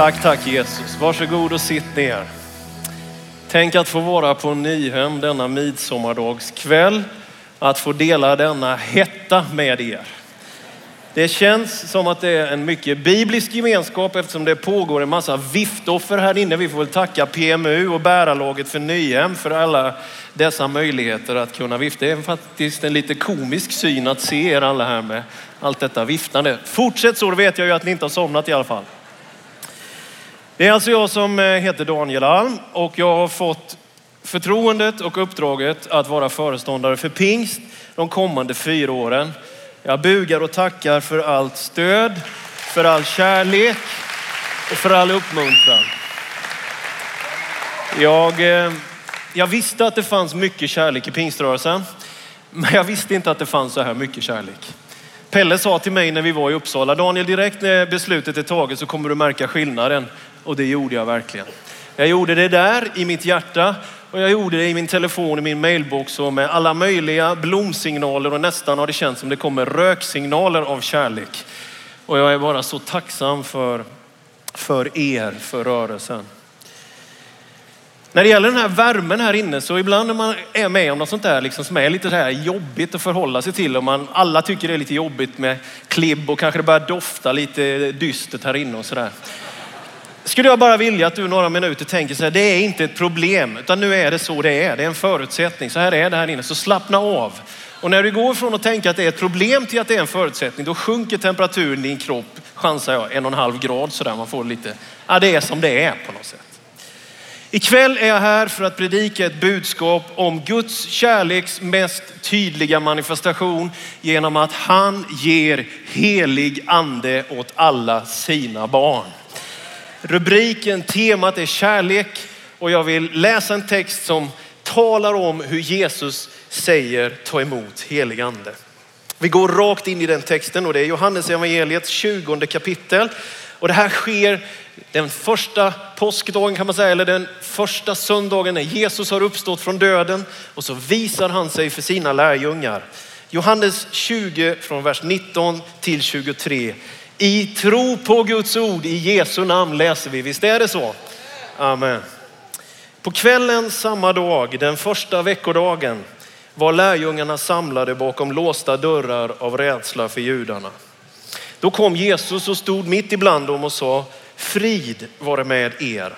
Tack, tack Jesus. Varsågod och sitt ner. Tänk att få vara på Nyhem denna midsommardagskväll. Att få dela denna hetta med er. Det känns som att det är en mycket biblisk gemenskap eftersom det pågår en massa viftoffer här inne. Vi får väl tacka PMU och bärarlaget för Nyhem för alla dessa möjligheter att kunna vifta. Det är faktiskt en lite komisk syn att se er alla här med allt detta viftande. Fortsätt så, då vet jag ju att ni inte har somnat i alla fall. Det är alltså jag som eh, heter Daniel Alm och jag har fått förtroendet och uppdraget att vara föreståndare för pingst de kommande fyra åren. Jag bugar och tackar för allt stöd, för all kärlek och för all uppmuntran. Jag, eh, jag visste att det fanns mycket kärlek i pingströrelsen, men jag visste inte att det fanns så här mycket kärlek. Pelle sa till mig när vi var i Uppsala, Daniel direkt när beslutet är taget så kommer du märka skillnaden. Och det gjorde jag verkligen. Jag gjorde det där i mitt hjärta och jag gjorde det i min telefon, i min mailbox och med alla möjliga blomsignaler och nästan har det känts som det kommer röksignaler av kärlek. Och jag är bara så tacksam för, för er, för rörelsen. När det gäller den här värmen här inne så ibland när man är med om något sånt där liksom som är lite så här jobbigt att förhålla sig till och man alla tycker det är lite jobbigt med klibb och kanske det börjar dofta lite dystert här inne och sådär skulle jag bara vilja att du några minuter tänker så här, det är inte ett problem, utan nu är det så det är. Det är en förutsättning. Så här är det här inne. Så slappna av. Och när du går från att tänka att det är ett problem till att det är en förutsättning, då sjunker temperaturen i din kropp, chansar jag, en och en halv grad sådär. Man får lite, ja det är som det är på något sätt. Ikväll är jag här för att predika ett budskap om Guds kärleks mest tydliga manifestation genom att han ger helig ande åt alla sina barn. Rubriken, temat är kärlek och jag vill läsa en text som talar om hur Jesus säger ta emot helig ande. Vi går rakt in i den texten och det är Johannes evangeliets 20 kapitel. Och det här sker den första påskdagen kan man säga, eller den första söndagen när Jesus har uppstått från döden och så visar han sig för sina lärjungar. Johannes 20 från vers 19 till 23. I tro på Guds ord, i Jesu namn läser vi. Visst är det så? Amen. På kvällen samma dag, den första veckodagen, var lärjungarna samlade bakom låsta dörrar av rädsla för judarna. Då kom Jesus och stod mitt ibland dem och sa, frid vare med er.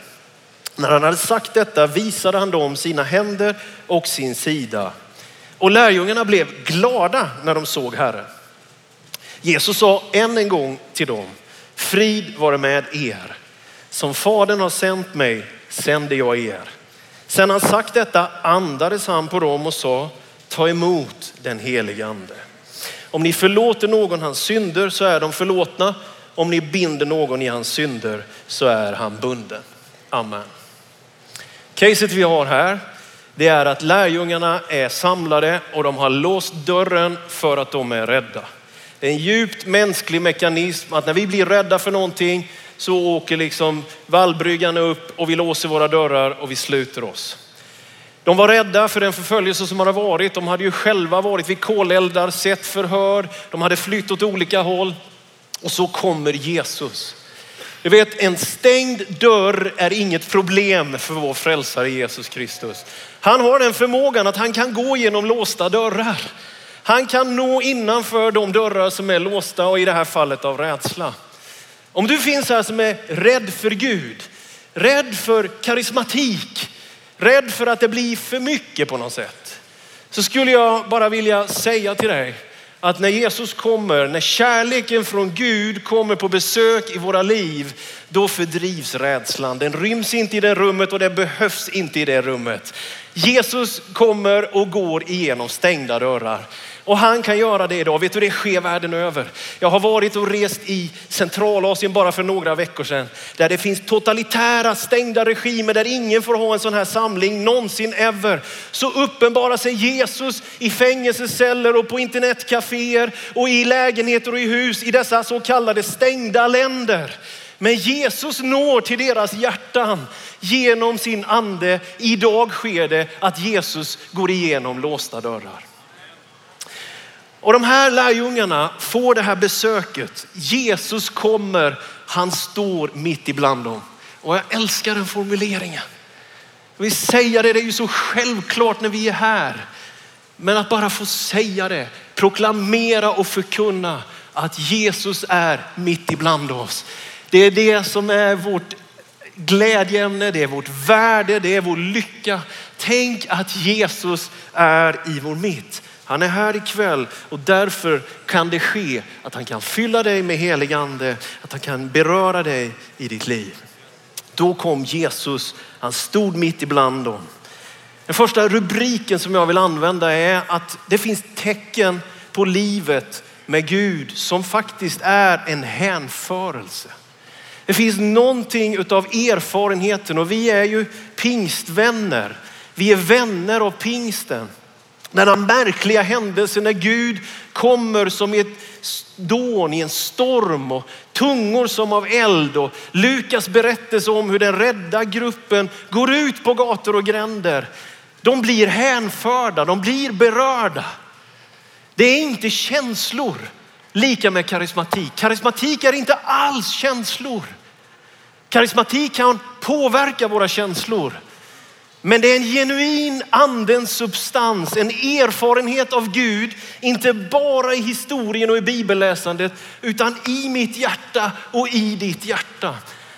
När han hade sagt detta visade han dem sina händer och sin sida. Och lärjungarna blev glada när de såg Herren. Jesus sa än en gång till dem, frid vare med er. Som fadern har sänt mig sänder jag er. Sen han sagt detta andades han på dem och sa, ta emot den helige ande. Om ni förlåter någon hans synder så är de förlåtna. Om ni binder någon i hans synder så är han bunden. Amen. Caset vi har här, det är att lärjungarna är samlade och de har låst dörren för att de är rädda. Det är en djupt mänsklig mekanism att när vi blir rädda för någonting så åker liksom vallbryggan upp och vi låser våra dörrar och vi sluter oss. De var rädda för den förföljelse som hade varit. De hade ju själva varit vid koleldar, sett förhör. De hade flytt åt olika håll. Och så kommer Jesus. Du vet, en stängd dörr är inget problem för vår frälsare Jesus Kristus. Han har den förmågan att han kan gå genom låsta dörrar. Han kan nå innanför de dörrar som är låsta och i det här fallet av rädsla. Om du finns här som är rädd för Gud, rädd för karismatik, rädd för att det blir för mycket på något sätt. Så skulle jag bara vilja säga till dig att när Jesus kommer, när kärleken från Gud kommer på besök i våra liv, då fördrivs rädslan. Den ryms inte i det rummet och den behövs inte i det rummet. Jesus kommer och går igenom stängda dörrar. Och han kan göra det idag. Vet du, det sker världen över. Jag har varit och rest i Centralasien bara för några veckor sedan. Där det finns totalitära stängda regimer där ingen får ha en sån här samling någonsin ever. Så uppenbarar sig Jesus i fängelseceller och på internetcaféer och i lägenheter och i hus i dessa så kallade stängda länder. Men Jesus når till deras hjärtan genom sin ande. Idag sker det att Jesus går igenom låsta dörrar. Och de här lärjungarna får det här besöket. Jesus kommer, han står mitt ibland dem. Och jag älskar den formuleringen. Jag vill säga det, det är ju så självklart när vi är här. Men att bara få säga det, proklamera och förkunna att Jesus är mitt ibland oss. Det är det som är vårt glädjeämne, det är vårt värde, det är vår lycka. Tänk att Jesus är i vår mitt. Han är här ikväll och därför kan det ske att han kan fylla dig med helig ande, att han kan beröra dig i ditt liv. Då kom Jesus, han stod mitt ibland dem. Den första rubriken som jag vill använda är att det finns tecken på livet med Gud som faktiskt är en hänförelse. Det finns någonting utav erfarenheten och vi är ju pingstvänner. Vi är vänner av pingsten. Denna märkliga händelse när Gud kommer som i ett dån, i en storm och tungor som av eld. Och Lukas berättelse om hur den rädda gruppen går ut på gator och gränder. De blir hänförda, de blir berörda. Det är inte känslor lika med karismatik. Karismatik är inte alls känslor. Karismatik kan påverka våra känslor. Men det är en genuin andens substans, en erfarenhet av Gud, inte bara i historien och i bibelläsandet, utan i mitt hjärta och i ditt hjärta.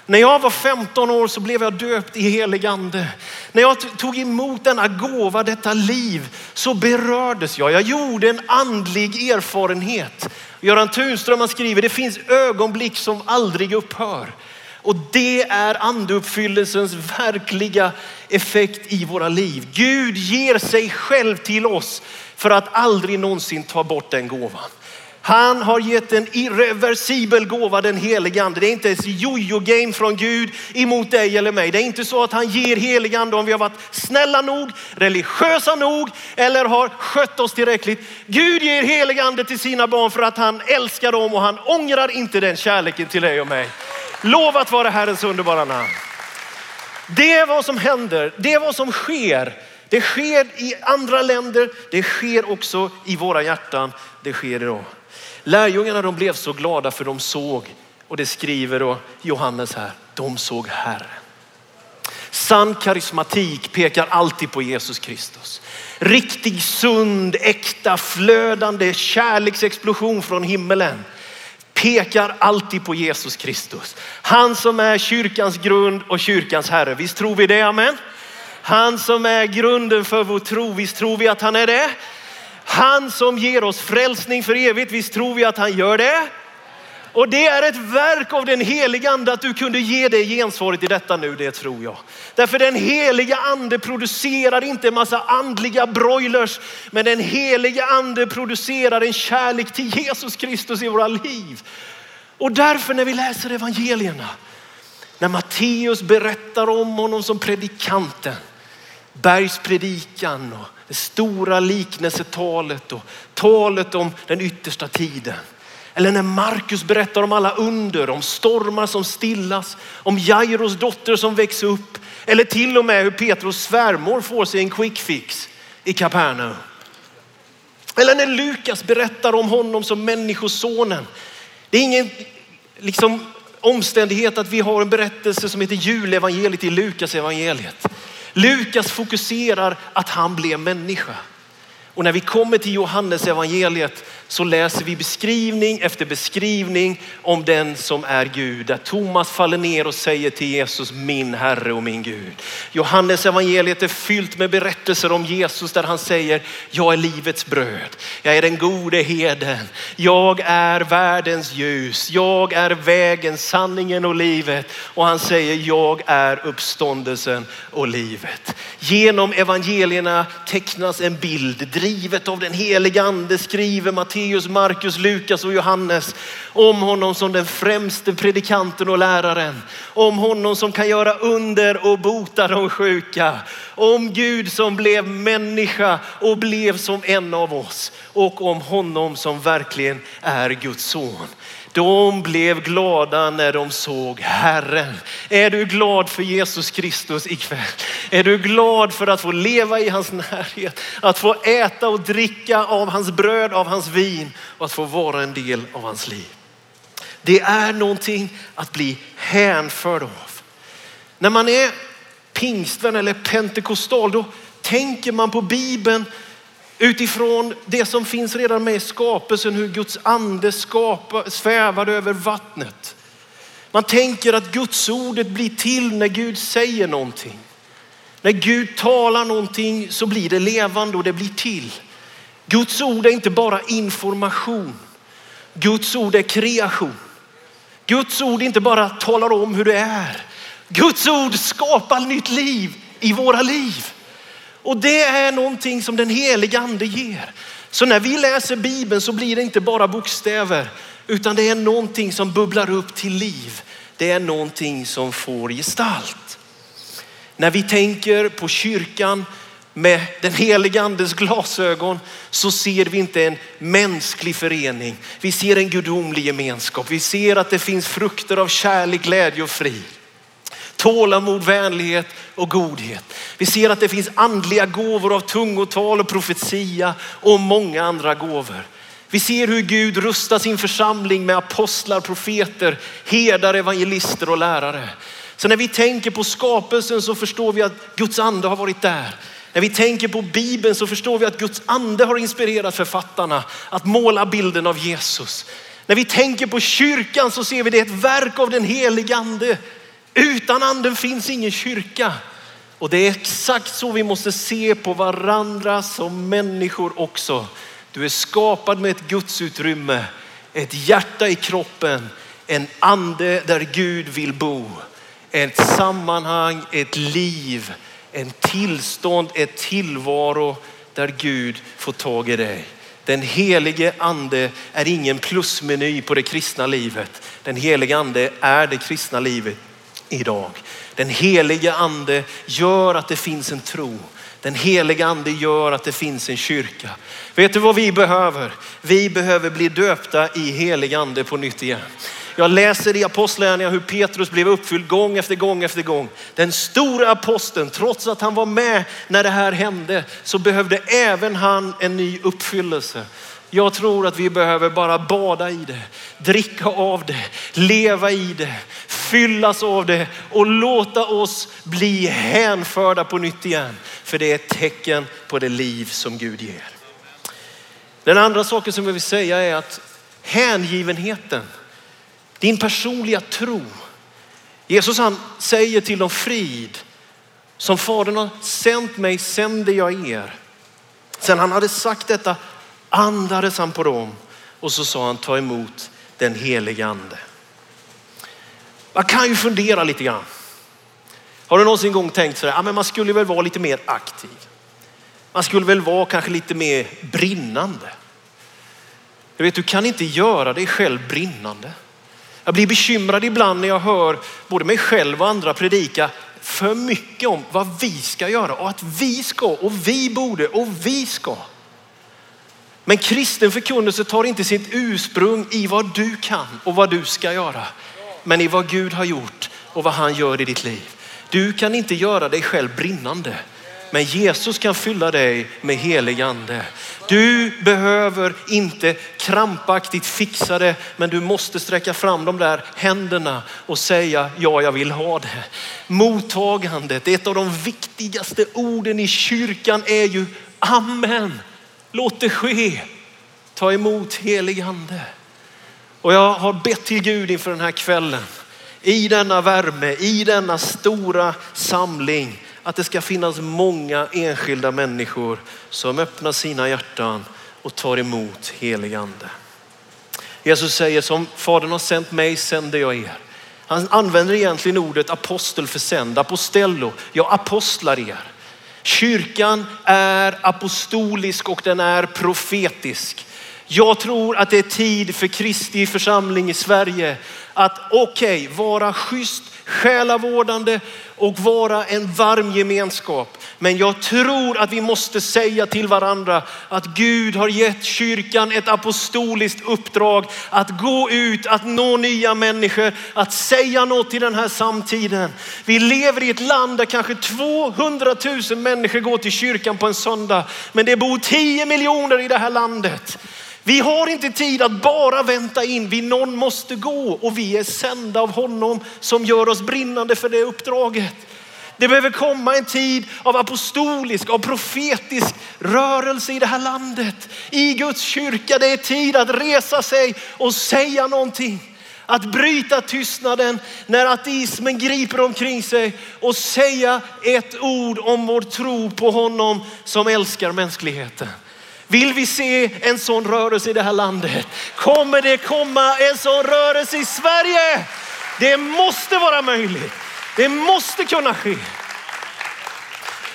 När jag var 15 år så blev jag döpt i helig ande. När jag tog emot denna gåva, detta liv, så berördes jag. Jag gjorde en andlig erfarenhet. Göran Tunström skriver, det finns ögonblick som aldrig upphör. Och det är andeuppfyllelsens verkliga effekt i våra liv. Gud ger sig själv till oss för att aldrig någonsin ta bort den gåvan. Han har gett en irreversibel gåva, den helige ande. Det är inte ett jojo-game från Gud emot dig eller mig. Det är inte så att han ger helig ande om vi har varit snälla nog, religiösa nog eller har skött oss tillräckligt. Gud ger helig ande till sina barn för att han älskar dem och han ångrar inte den kärleken till dig och mig. Lovat vara Herrens underbara namn. Det är vad som händer, det är vad som sker. Det sker i andra länder, det sker också i våra hjärtan. Det sker idag. Lärjungarna de blev så glada för de såg, och det skriver då Johannes här, de såg Herren. Sann karismatik pekar alltid på Jesus Kristus. Riktig, sund, äkta, flödande kärleksexplosion från himmelen pekar alltid på Jesus Kristus. Han som är kyrkans grund och kyrkans herre. Visst tror vi det, amen? Han som är grunden för vår tro, visst tror vi att han är det? Han som ger oss frälsning för evigt, visst tror vi att han gör det? Och det är ett verk av den heliga ande att du kunde ge det gensvaret i detta nu, det tror jag. Därför den heliga ande producerar inte en massa andliga broilers, men den heliga ande producerar en kärlek till Jesus Kristus i våra liv. Och därför när vi läser evangelierna, när Matteus berättar om honom som predikanten, bergspredikan och det stora liknelsetalet och talet om den yttersta tiden. Eller när Markus berättar om alla under, om stormar som stillas, om Jairos dotter som växer upp. Eller till och med hur Petrus svärmor får sig en quick fix i Kapernaum. Eller när Lukas berättar om honom som människosonen. Det är ingen liksom, omständighet att vi har en berättelse som heter julevangeliet i Lukas evangeliet. Lukas fokuserar att han blev människa. Och när vi kommer till Johannes evangeliet så läser vi beskrivning efter beskrivning om den som är Gud. Där Thomas faller ner och säger till Jesus, min Herre och min Gud. Johannes evangeliet är fyllt med berättelser om Jesus där han säger, jag är livets bröd. Jag är den gode heden. Jag är världens ljus. Jag är vägen, sanningen och livet. Och han säger, jag är uppståndelsen och livet. Genom evangelierna tecknas en bild, drivet av den heliga ande skriver Matteus Matteus, Markus, Lukas och Johannes om honom som den främste predikanten och läraren. Om honom som kan göra under och bota de sjuka. Om Gud som blev människa och blev som en av oss. Och om honom som verkligen är Guds son. De blev glada när de såg Herren. Är du glad för Jesus Kristus ikväll? Är du glad för att få leva i hans närhet? Att få äta och dricka av hans bröd, av hans vin och att få vara en del av hans liv. Det är någonting att bli hänförd av. När man är pingstvän eller pentekostal, då tänker man på Bibeln utifrån det som finns redan med i skapelsen, hur Guds ande svävade över vattnet. Man tänker att Guds ordet blir till när Gud säger någonting. När Gud talar någonting så blir det levande och det blir till. Guds ord är inte bara information. Guds ord är kreation. Guds ord inte bara talar om hur det är. Guds ord skapar nytt liv i våra liv. Och det är någonting som den heliga ande ger. Så när vi läser Bibeln så blir det inte bara bokstäver utan det är någonting som bubblar upp till liv. Det är någonting som får gestalt. När vi tänker på kyrkan med den heliga andes glasögon så ser vi inte en mänsklig förening. Vi ser en gudomlig gemenskap. Vi ser att det finns frukter av kärlek, glädje och frid tålamod, vänlighet och godhet. Vi ser att det finns andliga gåvor av tungotal och profetia och många andra gåvor. Vi ser hur Gud rustar sin församling med apostlar, profeter, herdar, evangelister och lärare. Så när vi tänker på skapelsen så förstår vi att Guds ande har varit där. När vi tänker på Bibeln så förstår vi att Guds ande har inspirerat författarna att måla bilden av Jesus. När vi tänker på kyrkan så ser vi det ett verk av den helige ande utan anden finns ingen kyrka. Och det är exakt så vi måste se på varandra som människor också. Du är skapad med ett gudsutrymme, ett hjärta i kroppen, en ande där Gud vill bo. Ett sammanhang, ett liv, en tillstånd, ett tillvaro där Gud får tag i dig. Den helige ande är ingen plusmeny på det kristna livet. Den helige ande är det kristna livet idag. Den helige ande gör att det finns en tro. Den helige ande gör att det finns en kyrka. Vet du vad vi behöver? Vi behöver bli döpta i helig ande på nytt igen. Jag läser i Apostlagärningarna hur Petrus blev uppfylld gång efter gång efter gång. Den stora aposteln, trots att han var med när det här hände, så behövde även han en ny uppfyllelse. Jag tror att vi behöver bara bada i det, dricka av det, leva i det, fyllas av det och låta oss bli hänförda på nytt igen. För det är ett tecken på det liv som Gud ger. Den andra saken som jag vill säga är att hängivenheten, din personliga tro. Jesus han säger till dem frid, som Fadern har sänt mig sänder jag er. Sen han hade sagt detta andades han på dem och så sa han ta emot den helige ande. Man kan ju fundera lite grann. Har du någonsin gång tänkt så här, ja, ah, men man skulle väl vara lite mer aktiv. Man skulle väl vara kanske lite mer brinnande. Du vet, du kan inte göra dig själv brinnande. Jag blir bekymrad ibland när jag hör både mig själv och andra predika för mycket om vad vi ska göra och att vi ska och vi borde och vi ska. Men kristen förkunnelse tar inte sitt ursprung i vad du kan och vad du ska göra. Men i vad Gud har gjort och vad han gör i ditt liv. Du kan inte göra dig själv brinnande. Men Jesus kan fylla dig med helig ande. Du behöver inte krampaktigt fixa det, men du måste sträcka fram de där händerna och säga ja, jag vill ha det. Mottagandet, ett av de viktigaste orden i kyrkan är ju amen. Låt det ske. Ta emot helig ande. Och jag har bett till Gud inför den här kvällen. I denna värme, i denna stora samling. Att det ska finnas många enskilda människor som öppnar sina hjärtan och tar emot helig ande. Jesus säger som Fadern har sänt mig sänder jag er. Han använder egentligen ordet apostel för sänd, apostello. Jag apostlar er. Kyrkan är apostolisk och den är profetisk. Jag tror att det är tid för Kristi församling i Sverige att okej, okay, vara schysst, själavårdande och vara en varm gemenskap. Men jag tror att vi måste säga till varandra att Gud har gett kyrkan ett apostoliskt uppdrag att gå ut, att nå nya människor, att säga något i den här samtiden. Vi lever i ett land där kanske 200 000 människor går till kyrkan på en söndag, men det bor 10 miljoner i det här landet. Vi har inte tid att bara vänta in. Vi någon måste gå och vi är sända av honom som gör oss brinnande för det uppdraget. Det behöver komma en tid av apostolisk, och profetisk rörelse i det här landet. I Guds kyrka, det är tid att resa sig och säga någonting. Att bryta tystnaden när ateismen griper omkring sig och säga ett ord om vår tro på honom som älskar mänskligheten. Vill vi se en sån rörelse i det här landet? Kommer det komma en sån rörelse i Sverige? Det måste vara möjligt. Det måste kunna ske.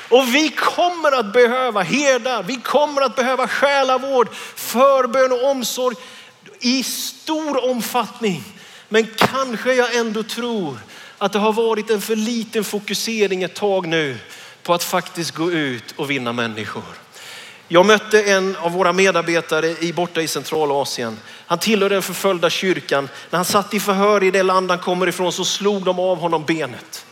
Och vi kommer att behöva herdar. Vi kommer att behöva själavård, förbön och omsorg i stor omfattning. Men kanske jag ändå tror att det har varit en för liten fokusering ett tag nu på att faktiskt gå ut och vinna människor. Jag mötte en av våra medarbetare i, borta i Centralasien. Han tillhör den förföljda kyrkan. När han satt i förhör i det land han kommer ifrån så slog de av honom benet.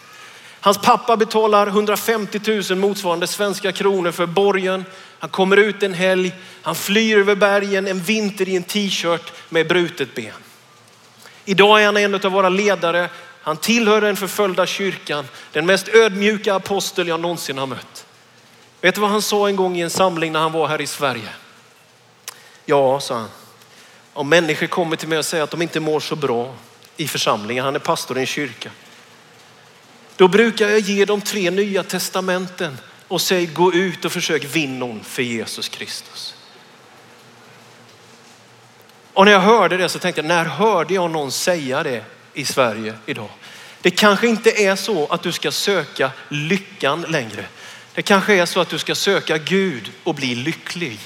Hans pappa betalar 150 000 motsvarande svenska kronor för borgen. Han kommer ut en helg, han flyr över bergen en vinter i en t-shirt med brutet ben. Idag är han en av våra ledare. Han tillhör den förföljda kyrkan, den mest ödmjuka apostel jag någonsin har mött. Vet du vad han sa en gång i en samling när han var här i Sverige? Ja, sa han. Om människor kommer till mig och säger att de inte mår så bra i församlingen, han är pastor i en kyrka. Då brukar jag ge dem tre nya testamenten och säga gå ut och försök vinna någon för Jesus Kristus. Och när jag hörde det så tänkte jag, när hörde jag någon säga det i Sverige idag? Det kanske inte är så att du ska söka lyckan längre. Det kanske är så att du ska söka Gud och bli lycklig.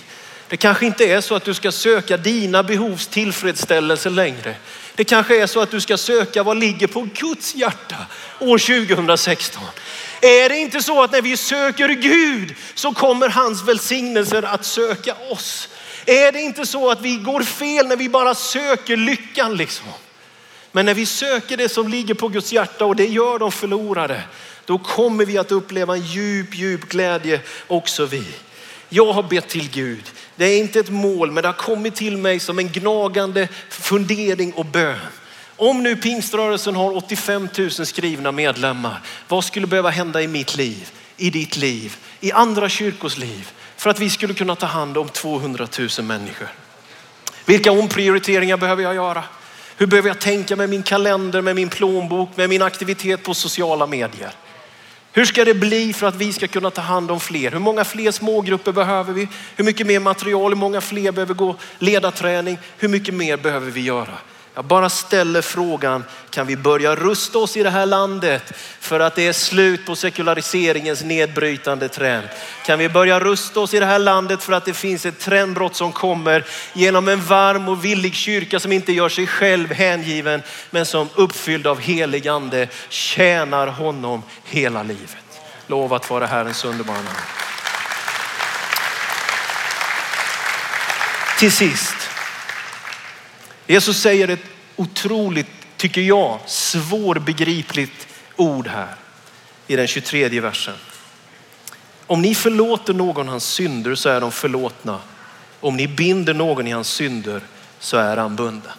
Det kanske inte är så att du ska söka dina behovs tillfredsställelse längre. Det kanske är så att du ska söka vad ligger på Guds hjärta år 2016. Är det inte så att när vi söker Gud så kommer hans välsignelser att söka oss? Är det inte så att vi går fel när vi bara söker lyckan liksom? Men när vi söker det som ligger på Guds hjärta och det gör de förlorade, då kommer vi att uppleva en djup, djup glädje också vi. Jag har bett till Gud. Det är inte ett mål, men det har kommit till mig som en gnagande fundering och bön. Om nu pingströrelsen har 85 000 skrivna medlemmar, vad skulle behöva hända i mitt liv, i ditt liv, i andra kyrkors liv för att vi skulle kunna ta hand om 200 000 människor? Vilka omprioriteringar behöver jag göra? Hur behöver jag tänka med min kalender, med min plånbok, med min aktivitet på sociala medier? Hur ska det bli för att vi ska kunna ta hand om fler? Hur många fler smågrupper behöver vi? Hur mycket mer material? Hur många fler behöver gå ledarträning? Hur mycket mer behöver vi göra? Jag bara ställer frågan, kan vi börja rusta oss i det här landet för att det är slut på sekulariseringens nedbrytande trend? Kan vi börja rusta oss i det här landet för att det finns ett trendbrott som kommer genom en varm och villig kyrka som inte gör sig själv hängiven men som uppfylld av helig ande tjänar honom hela livet. Lov att vara Herrens underbara namn. Till sist, Jesus säger ett otroligt, tycker jag, svårbegripligt ord här i den 23 versen. Om ni förlåter någon hans synder så är de förlåtna. Om ni binder någon i hans synder så är han bunden.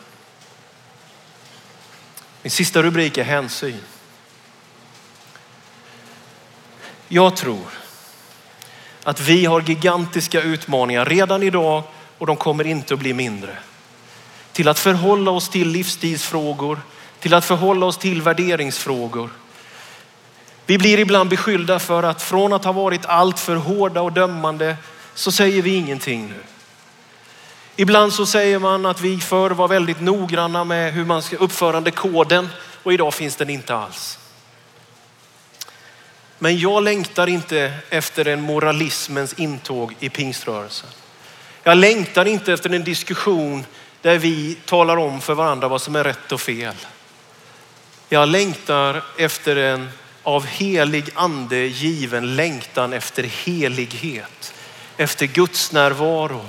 Min sista rubrik är hänsyn. Jag tror att vi har gigantiska utmaningar redan idag och de kommer inte att bli mindre till att förhålla oss till livsstilsfrågor, till att förhålla oss till värderingsfrågor. Vi blir ibland beskyllda för att från att ha varit alltför hårda och dömande så säger vi ingenting nu. Ibland så säger man att vi förr var väldigt noggranna med hur man ska uppförandekoden och idag finns den inte alls. Men jag längtar inte efter en moralismens intåg i pingströrelsen. Jag längtar inte efter en diskussion där vi talar om för varandra vad som är rätt och fel. Jag längtar efter en av helig ande given längtan efter helighet, efter Guds närvaro.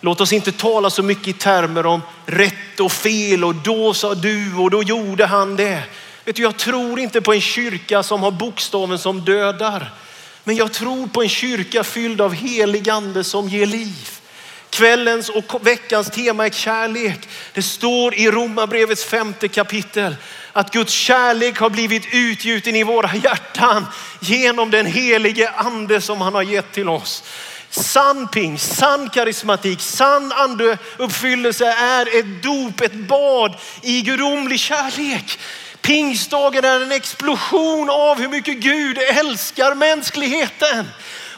Låt oss inte tala så mycket i termer om rätt och fel och då sa du och då gjorde han det. Vet du, jag tror inte på en kyrka som har bokstaven som dödar. Men jag tror på en kyrka fylld av helig ande som ger liv. Kvällens och veckans tema är kärlek. Det står i Romarbrevets femte kapitel att Guds kärlek har blivit utgjuten i våra hjärtan genom den helige ande som han har gett till oss. Sann ping, sann karismatik, sann andeuppfyllelse är ett dop, ett bad i gudomlig kärlek. Pingstdagen är en explosion av hur mycket Gud älskar mänskligheten.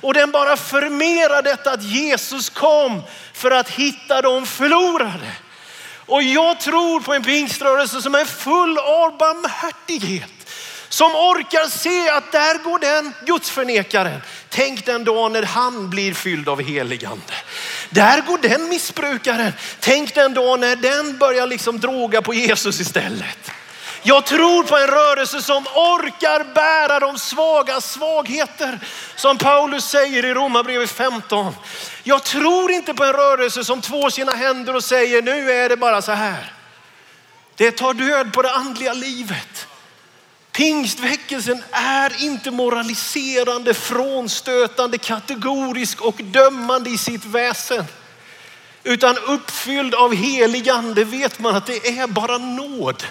Och den bara förmerar detta att Jesus kom för att hitta de förlorade. Och jag tror på en pingströrelse som är full av barmhärtighet. Som orkar se att där går den gudsförnekaren. Tänk den dagen när han blir fylld av heligande. Där går den missbrukaren. Tänk den dagen när den börjar liksom droga på Jesus istället. Jag tror på en rörelse som orkar bära de svaga svagheter. Som Paulus säger i Romarbrevet 15. Jag tror inte på en rörelse som tvår sina händer och säger nu är det bara så här. Det tar död på det andliga livet. Pingstväckelsen är inte moraliserande, frånstötande, kategorisk och dömande i sitt väsen. Utan uppfylld av helig ande vet man att det är bara nåd.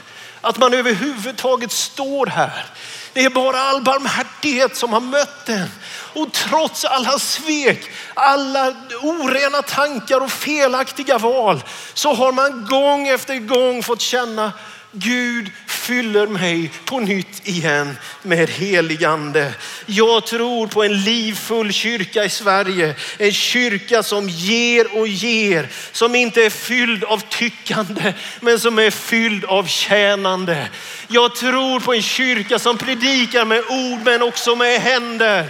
Att man överhuvudtaget står här. Det är bara all barmhärtighet som har mött den. Och trots alla svek, alla orena tankar och felaktiga val så har man gång efter gång fått känna Gud fyller mig på nytt igen med heligande. Jag tror på en livfull kyrka i Sverige. En kyrka som ger och ger. Som inte är fylld av tyckande men som är fylld av tjänande. Jag tror på en kyrka som predikar med ord men också med händer.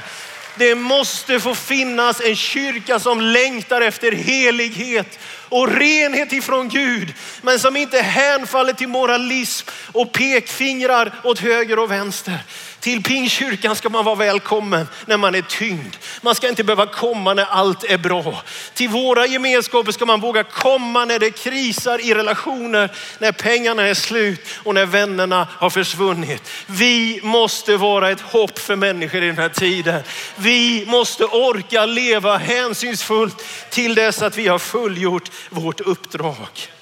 Det måste få finnas en kyrka som längtar efter helighet och renhet ifrån Gud, men som inte hänfaller till moralism och pekfingrar åt höger och vänster. Till Pingstkyrkan ska man vara välkommen när man är tyngd. Man ska inte behöva komma när allt är bra. Till våra gemenskaper ska man våga komma när det krisar i relationer, när pengarna är slut och när vännerna har försvunnit. Vi måste vara ett hopp för människor i den här tiden. Vi måste orka leva hänsynsfullt till dess att vi har fullgjort vårt uppdrag.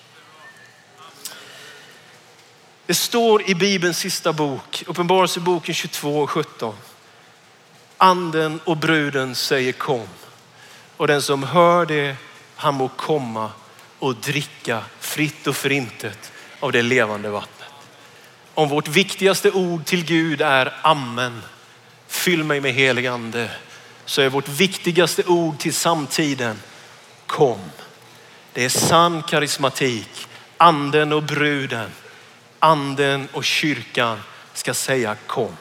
Det står i Bibelns sista bok, Uppenbarelseboken 22 och 17. Anden och bruden säger kom. Och den som hör det, han må komma och dricka fritt och förintet av det levande vattnet. Om vårt viktigaste ord till Gud är amen, fyll mig med helig ande, så är vårt viktigaste ord till samtiden kom. Det är sann karismatik, anden och bruden anden och kyrkan ska säga kom.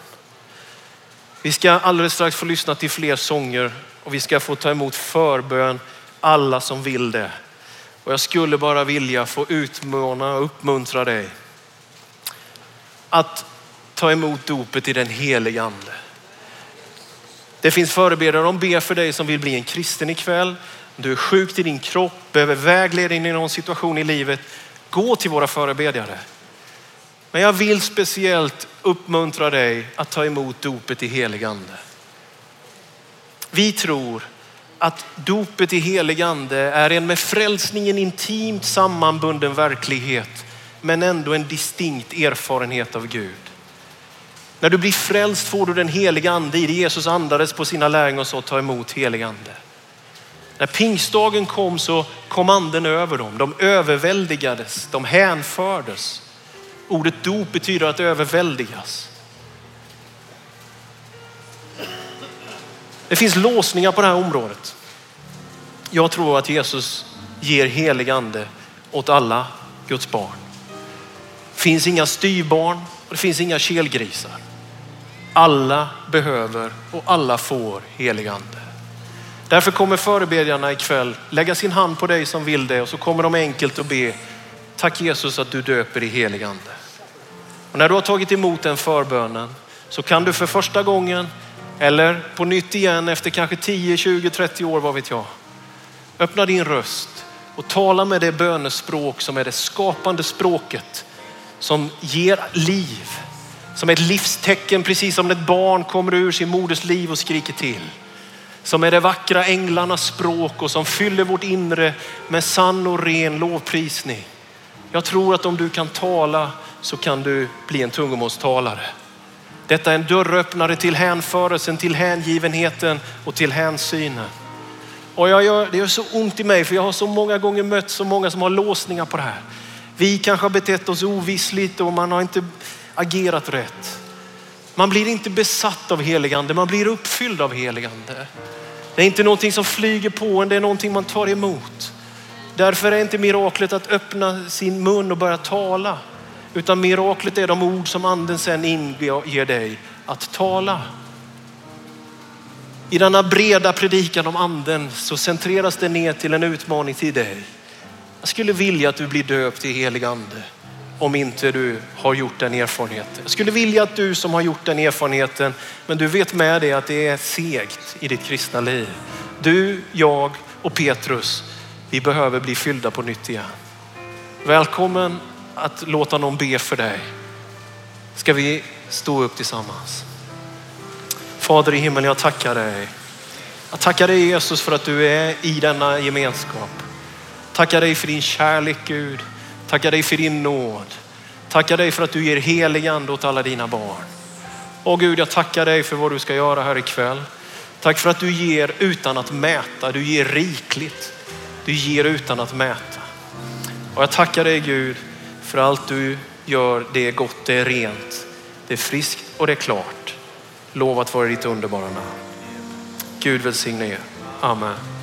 Vi ska alldeles strax få lyssna till fler sånger och vi ska få ta emot förbön alla som vill det. Och jag skulle bara vilja få utmana och uppmuntra dig att ta emot dopet i den helige ande. Det finns förebedjare, de ber för dig som vill bli en kristen ikväll. Du är sjuk i din kropp, behöver vägledning i någon situation i livet. Gå till våra förebedjare. Men jag vill speciellt uppmuntra dig att ta emot dopet i helig ande. Vi tror att dopet i helig ande är en med frälsningen intimt sammanbunden verklighet, men ändå en distinkt erfarenhet av Gud. När du blir frälst får du den heliga ande i det Jesus andades på sina lärjungar och sa ta emot helig ande. När pingstdagen kom så kom anden över dem. De överväldigades, de hänfördes. Ordet dop betyder att överväldigas. Det finns låsningar på det här området. Jag tror att Jesus ger helig ande åt alla Guds barn. Det finns inga styrbarn och det finns inga kelgrisar. Alla behöver och alla får helig ande. Därför kommer förebedjarna ikväll lägga sin hand på dig som vill det och så kommer de enkelt att be. Tack Jesus att du döper i helig ande. Och när du har tagit emot den förbönen så kan du för första gången eller på nytt igen efter kanske 10, 20, 30 år, vad vet jag. Öppna din röst och tala med det bönespråk som är det skapande språket som ger liv. Som ett livstecken, precis som ett barn kommer ur sin moders liv och skriker till. Som är det vackra änglarnas språk och som fyller vårt inre med sann och ren lovprisning. Jag tror att om du kan tala så kan du bli en tungomålstalare. Detta är en dörröppnare till hänförelsen, till hängivenheten och till hänsynen. Och jag gör, det gör så ont i mig för jag har så många gånger mött så många som har låsningar på det här. Vi kanske har betett oss ovissligt och man har inte agerat rätt. Man blir inte besatt av heligande, man blir uppfylld av heligande. Det är inte någonting som flyger på en, det är någonting man tar emot. Därför är inte miraklet att öppna sin mun och börja tala. Utan miraklet är de ord som anden sen inger dig att tala. I denna breda predikan om anden så centreras det ner till en utmaning till dig. Jag skulle vilja att du blir döpt i helig ande om inte du har gjort den erfarenheten. Jag skulle vilja att du som har gjort den erfarenheten, men du vet med dig att det är segt i ditt kristna liv. Du, jag och Petrus, vi behöver bli fyllda på nytt igen. Välkommen att låta någon be för dig. Ska vi stå upp tillsammans? Fader i himmelen, jag tackar dig. Jag tackar dig Jesus för att du är i denna gemenskap. Tackar dig för din kärlek Gud. Tackar dig för din nåd. Tackar dig för att du ger helig ande åt alla dina barn. Åh Gud, jag tackar dig för vad du ska göra här ikväll. Tack för att du ger utan att mäta. Du ger rikligt. Du ger utan att mäta. Och jag tackar dig Gud för allt du gör. Det är gott, det är rent, det är friskt och det är klart. Lovat vara ditt underbara namn. Gud välsigne er. Amen.